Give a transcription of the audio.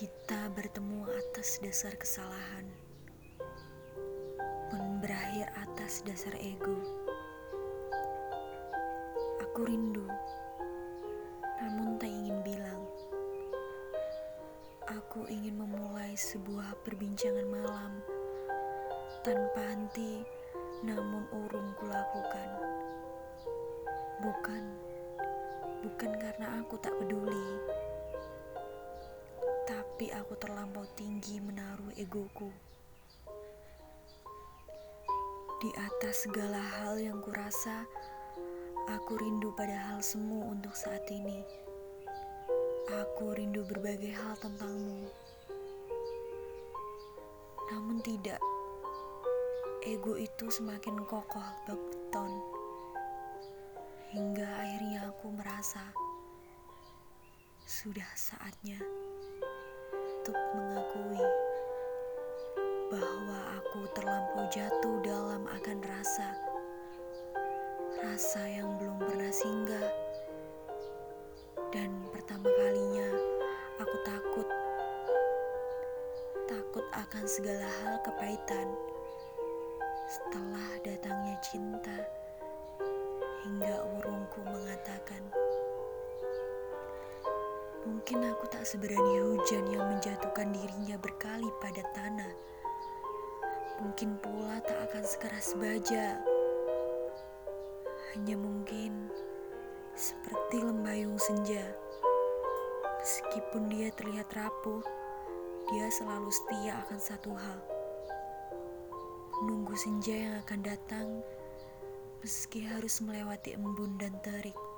Kita bertemu atas dasar kesalahan, pun berakhir atas dasar ego. Aku rindu, namun tak ingin bilang. Aku ingin memulai sebuah perbincangan malam tanpa henti, namun urung kulakukan. Bukan, bukan karena aku tak peduli aku terlampau tinggi menaruh egoku. Di atas segala hal yang kurasa, aku rindu pada hal semu untuk saat ini. Aku rindu berbagai hal tentangmu. Namun tidak, ego itu semakin kokoh beton. Hingga akhirnya aku merasa sudah saatnya untuk mengakui bahwa aku terlampau jatuh dalam akan rasa, rasa yang belum pernah singgah, dan pertama kalinya aku takut, takut akan segala hal kepahitan setelah datangnya cinta hingga urungku mengatakan. Mungkin aku tak seberani hujan yang menjatuhkan dirinya berkali pada tanah. Mungkin pula tak akan sekeras baja. Hanya mungkin seperti lembayung senja. Meskipun dia terlihat rapuh, dia selalu setia akan satu hal. Menunggu senja yang akan datang meski harus melewati embun dan terik.